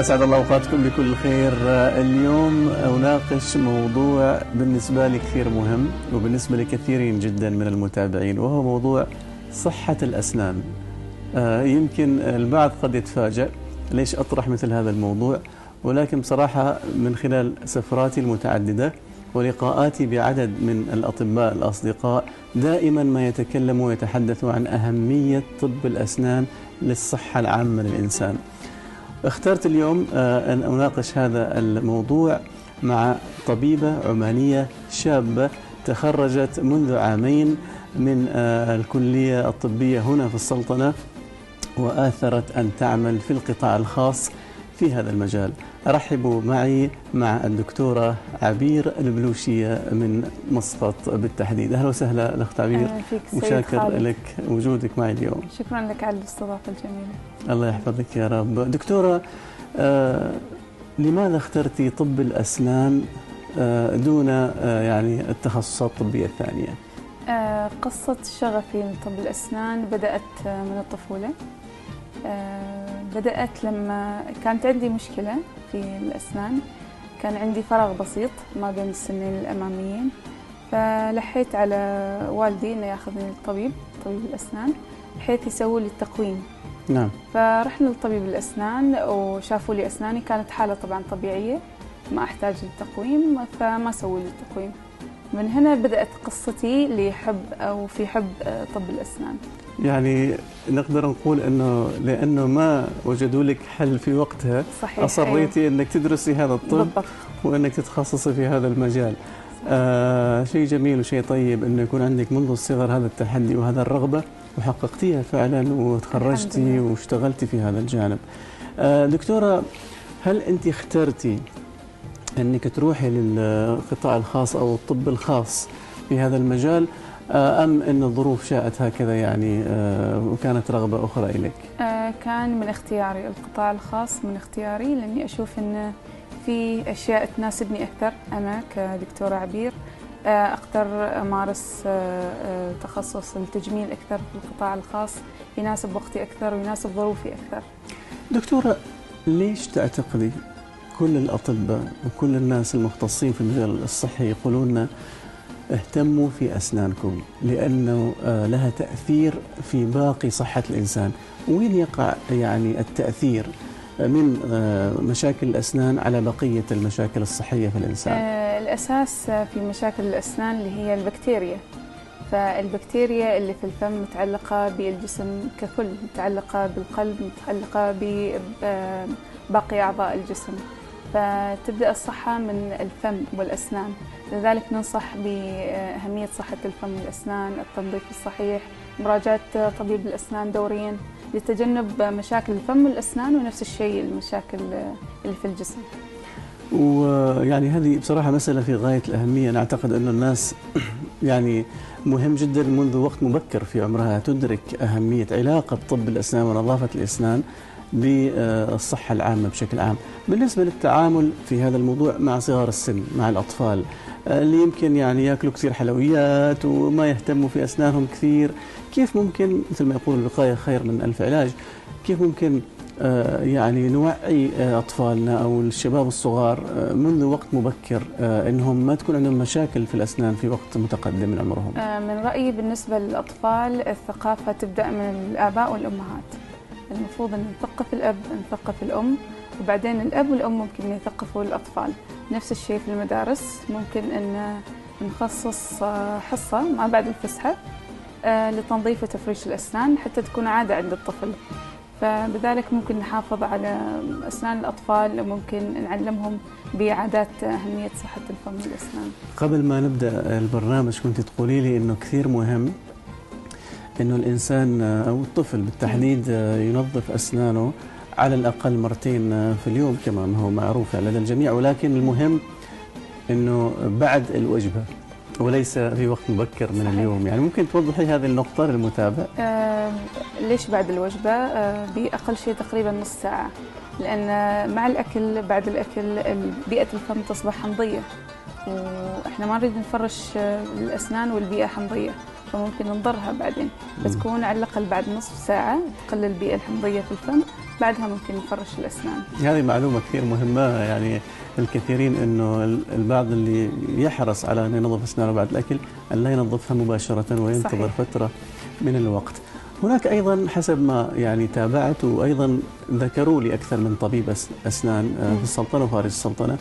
أسعد الله أوقاتكم بكل خير. اليوم أناقش موضوع بالنسبة لي كثير مهم وبالنسبة لكثيرين جدا من المتابعين وهو موضوع صحة الأسنان. آه، يمكن البعض قد يتفاجأ ليش أطرح مثل هذا الموضوع ولكن بصراحة من خلال سفراتي المتعددة ولقاءاتي بعدد من الأطباء الأصدقاء دائما ما يتكلموا ويتحدثوا عن أهمية طب الأسنان للصحة العامة للإنسان. اخترت اليوم آه، أن أناقش هذا الموضوع مع طبيبة عمانية شابة تخرجت منذ عامين من آه، الكلية الطبية هنا في السلطنة وآثرت أن تعمل في القطاع الخاص. في هذا المجال. أرحب معي مع الدكتورة عبير البلوشية من مسقط بالتحديد. أهلا وسهلا الأخت عبير. وشاكر. لك وجودك معي اليوم. شكرا لك على الاستضافة الجميلة. الله يحفظك يا رب. دكتورة آه لماذا اخترتي طب الأسنان آه دون آه يعني التخصصات الطبية الثانية؟ آه، قصة شغفي لطب الأسنان بدأت آه، من الطفولة. آه، بدأت لما كانت عندي مشكلة في الأسنان. كان عندي فراغ بسيط ما بين السنين الأماميين. فلحيت على والدي إنه ياخذني للطبيب طبيب الأسنان. بحيث يسوي لي التقويم. نعم. فرحنا لطبيب الأسنان وشافوا لي أسناني. كانت حالة طبعا طبيعية ما أحتاج للتقويم فما سووا لي التقويم. من هنا بدأت قصتي لحب أو في حب آه، طب الأسنان يعني نقدر نقول أنه لأنه ما وجدوا لك حل في وقتها صحيح أصريتي أنك تدرسي هذا. الطب بالضبط وأنك تتخصصي في هذا المجال آه شيء جميل وشيء طيب أنه يكون عندك منذ الصغر هذا التحدي وهذا الرغبة وحققتيها فعلا وتخرجتي. واشتغلتي في هذا الجانب آه دكتورة هل أنت اخترتي أنك تروحي للقطاع الخاص أو الطب الخاص في هذا المجال آه أم أن الظروف شاءت هكذا يعني آه وكانت رغبة أخرى إليك؟ آه، كان من اختياري القطاع الخاص من اختياري لأني أشوف أن في أشياء تناسبني أكثر. أنا كدكتورة عبير آه، آه، تخصص التجميل أكثر في القطاع الخاص يناسب وقتي أكثر ويناسب ظروفي أكثر. دكتورة ليش تعتقدي كل الأطباء وكل الناس المختصين في المجال الصحي يقولون اهتموا في أسنانكم لأنه آه، لها تأثير في باقي صحة الإنسان. وين يقع يعني التأثير من آه، مشاكل الأسنان على بقية المشاكل الصحية في الإنسان؟ آه، الأساس في مشاكل الأسنان اللي هي البكتيريا. فالبكتيريا اللي في الفم متعلقة بالجسم ككل متعلقة بالقلب متعلقة بباقي أعضاء الجسم. فتبدأ الصحة من الفم والأسنان. لذلك ننصح بأهمية صحة الفم والأسنان التنظيف الصحيح مراجعة طبيب الأسنان دوريا لتجنب مشاكل الفم والأسنان ونفس الشيء المشاكل اللي في الجسم. ويعني هذه بصراحة مسألة في غاية الأهمية. أنا أعتقد أن الناس يعني مهم جدا منذ وقت مبكر في عمرها تدرك أهمية علاقة طب الأسنان ونظافة الأسنان. بالصحة العامة بشكل عام. بالنسبة للتعامل في هذا الموضوع مع صغار السن مع الأطفال اللي يمكن يعني يأكلوا كثير حلويات وما يهتموا في أسنانهم كثير كيف ممكن مثل ما يقول الوقاية خير من ألف علاج؟ كيف ممكن آه، يعني نوعي آه، أطفالنا أو الشباب الصغار آه، منذ وقت مبكر أنهم ما تكون عندهم مشاكل في الأسنان في وقت متقدم من عمرهم؟ من رأيي بالنسبة للأطفال الثقافة تبدأ من الآباء والأمهات. المفروض أن نثقف الأب نثقف الأم وبعدين الأب والأم ممكن يثقفوا الأطفال. نفس الشيء في المدارس ممكن أن نخصص آه، حصة ما بعد الفسحة آه، لتنظيف وتفريش الأسنان حتى تكون عادة عند الطفل. فبذلك ممكن نحافظ على أسنان الأطفال وممكن نعلمهم بعادات أهمية صحة الفم والأسنان. قبل ما نبدأ البرنامج كنت تقولي لي إنه كثير مهم إنه الإنسان أو الطفل بالتحديد ينظف أسنانه على الأقل مرتين في اليوم كمان هو معروف لدى الجميع. ولكن المهم إنه بعد الوجبة وليس في وقت مبكر من صحيح. اليوم. يعني ممكن توضحي هذه النقطة للمتابع؟ آه، ليش بعد الوجبة؟ آه، بأقل شيء تقريبا نص ساعة. لأن مع الأكل بعد الأكل ال- بيئة الفم تصبح حمضية. وإحنا ما نريد نفرش آه، الأسنان والبيئة حمضية. فممكن نضرها بعدين. فتكون على الأقل بعد نصف ساعة تقل البيئة الحمضية في الفم. بعدها ممكن نفرش الأسنان. هذه معلومة كثير مهمة. يعني الكثيرين إنه البعض اللي يحرص على أن ينظف أسنانه بعد الأكل أن لا ينظفها مباشرة وينتظر صحيح. فترة من الوقت. هناك أيضا حسب ما يعني تابعت وأيضا ذكروا لي أكثر من طبيب أسنان آه، في السلطنة وخارج السلطنة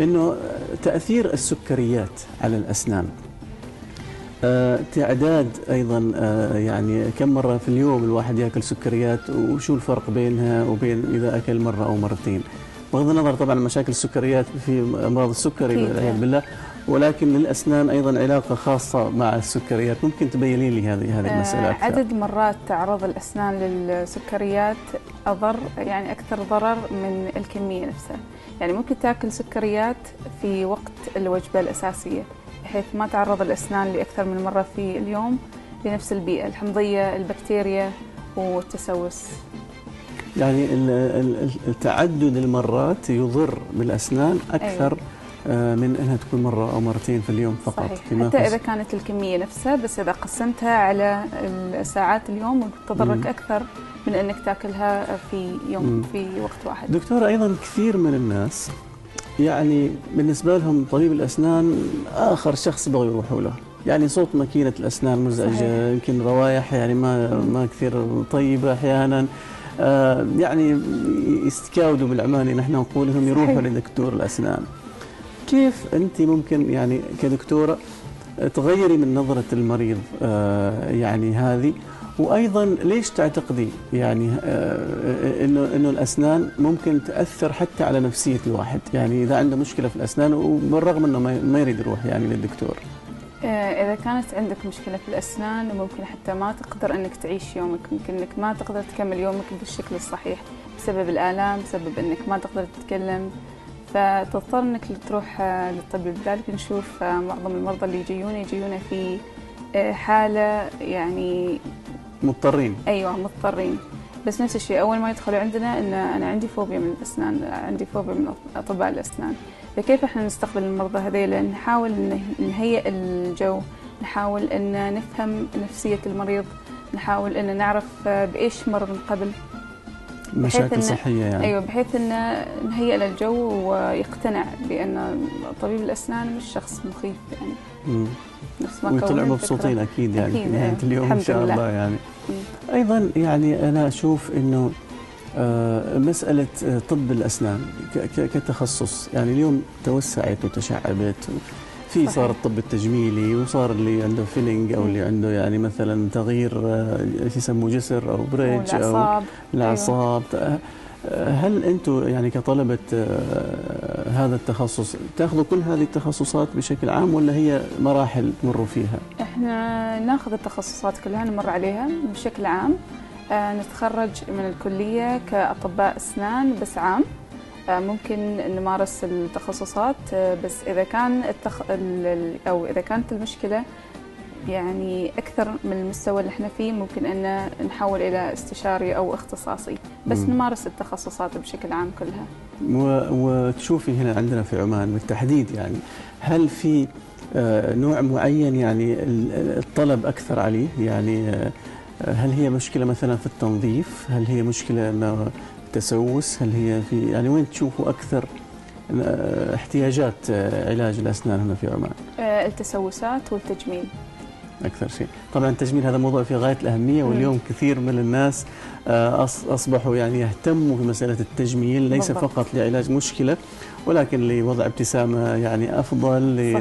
إنه تأثير السكريات على الأسنان. تعداد أيضا آه، يعني كم مرة في اليوم الواحد يأكل سكريات وشو الفرق بينها وبين إذا أكل مرة أو مرتين؟ بغض النظر طبعا مشاكل السكريات في أمراض السكري والعياذ بالله ولكن للأسنان أيضا علاقة خاصة مع السكريات. ممكن تبينين لي هذه هذه المسألة أكثر؟ عدد مرات تعرض الأسنان للسكريات أضر يعني أكثر ضرر من الكمية نفسها. يعني ممكن تأكل سكريات في وقت الوجبة الأساسية. بحيث ما تعرض الأسنان لأكثر من مرة في اليوم لنفس البيئة الحمضية البكتيريا والتسوس يعني التعدد المرات يضر بالأسنان أكثر أيوة. آه، من أنها تكون مرة أو مرتين في اليوم فقط صحيح. حتى إذا كانت الكمية نفسها بس إذا قسمتها على الساعات اليوم تضرك أكثر من أنك تاكلها في يوم مم. في وقت واحد. دكتورة أيضا كثير من الناس يعني بالنسبة لهم طبيب الأسنان آخر شخص يبغوا يروحوا له. يعني صوت ماكينة الأسنان مزعجة يمكن روايح يعني ما ما كثير طيبة أحيانا. آه يعني يستكاودوا بالعماني نحن نقول لهم يروحوا لدكتور الأسنان. كيف أنت ممكن يعني كدكتورة تغيري من نظرة المريض؟ آه يعني هذه وأيضا ليش تعتقدي يعني آه إنه إنه الأسنان ممكن تأثر حتى على نفسية الواحد؟ يعني إذا عنده مشكلة في الأسنان وبالرغم إنه ما يريد يروح يعني للدكتور. آه، إذا كانت عندك مشكلة في الأسنان ممكن حتى ما تقدر أنك تعيش يومك. ممكن أنك ما تقدر تكمل يومك بالشكل الصحيح بسبب الآلام بسبب أنك ما تقدر تتكلم. فتضطر أنك تروح آه، للطبيب لذلك نشوف آه، معظم المرضى اللي يجيون يجيون في حالة يعني مضطرين. أيوة مضطرين. بس نفس الشيء أول ما يدخلوا عندنا أن أنا عندي فوبيا من الأسنان عندي فوبيا من أطباء الأسنان. فكيف إحنا نستقبل المرضى هذيلا نحاول نهيئ الجو نحاول إن نفهم نفسية المريض نحاول إن نعرف بإيش مر من قبل. مشاكل صحية يعني أيوه بحيث إن نهيئ له الجو ويقتنع بأن طبيب الأسنان مش شخص مخيف يعني مم. نفس ما ويطلعوا مبسوطين أكيد يعني أكيد في نهاية أيوة. اليوم إن شاء الله يعني مم. أيضا يعني أنا أشوف إنه آه، مسألة آه، طب الأسنان كتخصص يعني اليوم توسعت وتشعبت في صار الطب التجميلي وصار اللي عنده filling أو اللي عنده يعني مثلا تغيير آه، يسموه جسر أو bridge أو الأعصاب. أيوة. هل أنتم يعني كطلبة هذا التخصص تأخذوا كل هذه التخصصات بشكل عام ولا هي مراحل تمروا فيها؟ إحنا نأخذ التخصصات كلها نمر عليها بشكل عام. آه، نتخرج من الكلية كأطباء أسنان بس عام. آه، ممكن نمارس التخصصات آه، بس إذا كان التخ... أو إذا كانت المشكلة يعني أكثر من المستوى اللي إحنا فيه ممكن أن نحول إلى استشاري أو اختصاصي بس مم. نمارس التخصصات بشكل عام كلها و... وتشوفي هنا عندنا في عمان بالتحديد يعني هل في نوع معين يعني الطلب أكثر عليه يعني هل هي مشكلة مثلا في التنظيف؟ هل هي مشكلة انه تسوس؟ هل هي في يعني وين تشوفوا أكثر احتياجات علاج الأسنان هنا في عمان؟ آه، التسوسات والتجميل أكثر شيء. طبعا التجميل هذا موضوع في غاية الأهمية واليوم كثير من الناس آه، أصبحوا يعني يهتموا بمساله التجميل ليس بالضبط. فقط لعلاج مشكلة ولكن لوضع ابتسامة يعني أفضل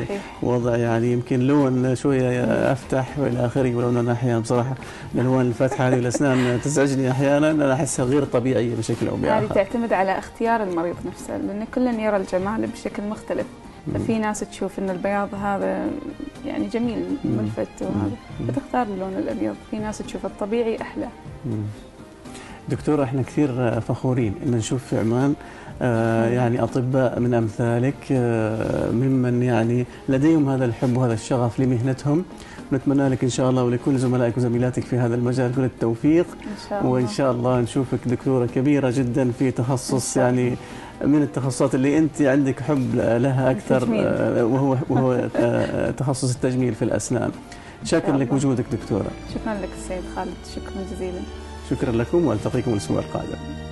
لوضع يعني يمكن لون شوية أفتح وإلى آخره ولو انا أحيانا بصراحة الالوان الفاتحة هذه الاسنان تزعجني أحيانا أنا احسها غير طبيعية بشكل أو بآخر. هذه تعتمد على اختيار المريض نفسه لأن كل يرى الجمال بشكل مختلف. ففي ناس تشوف إن البياض هذا يعني جميل ملفت وهذا. فتختار اللون الأبيض. في ناس تشوف الطبيعي أحلى. دكتورة إحنا كثير فخورين إن نشوف في عمان آه يعني أطباء من أمثالك آه ممن يعني لديهم هذا الحب وهذا الشغف لمهنتهم. نتمنى لك إن شاء الله ولكل زملائك وزميلاتك في هذا المجال كل التوفيق. إن شاء الله. وإن شاء الله نشوفك دكتورة كبيرة جدا في تخصص يعني من التخصصات اللي أنت عندك حب لها أكثر آه، وهو وهو آه، تخصص التجميل في الأسنان. شاكر لك وجودك دكتورة. شكرا لك السيد خالد. شكرا جزيلا. شكرا لكم وألتقيكم الأسبوع القادم.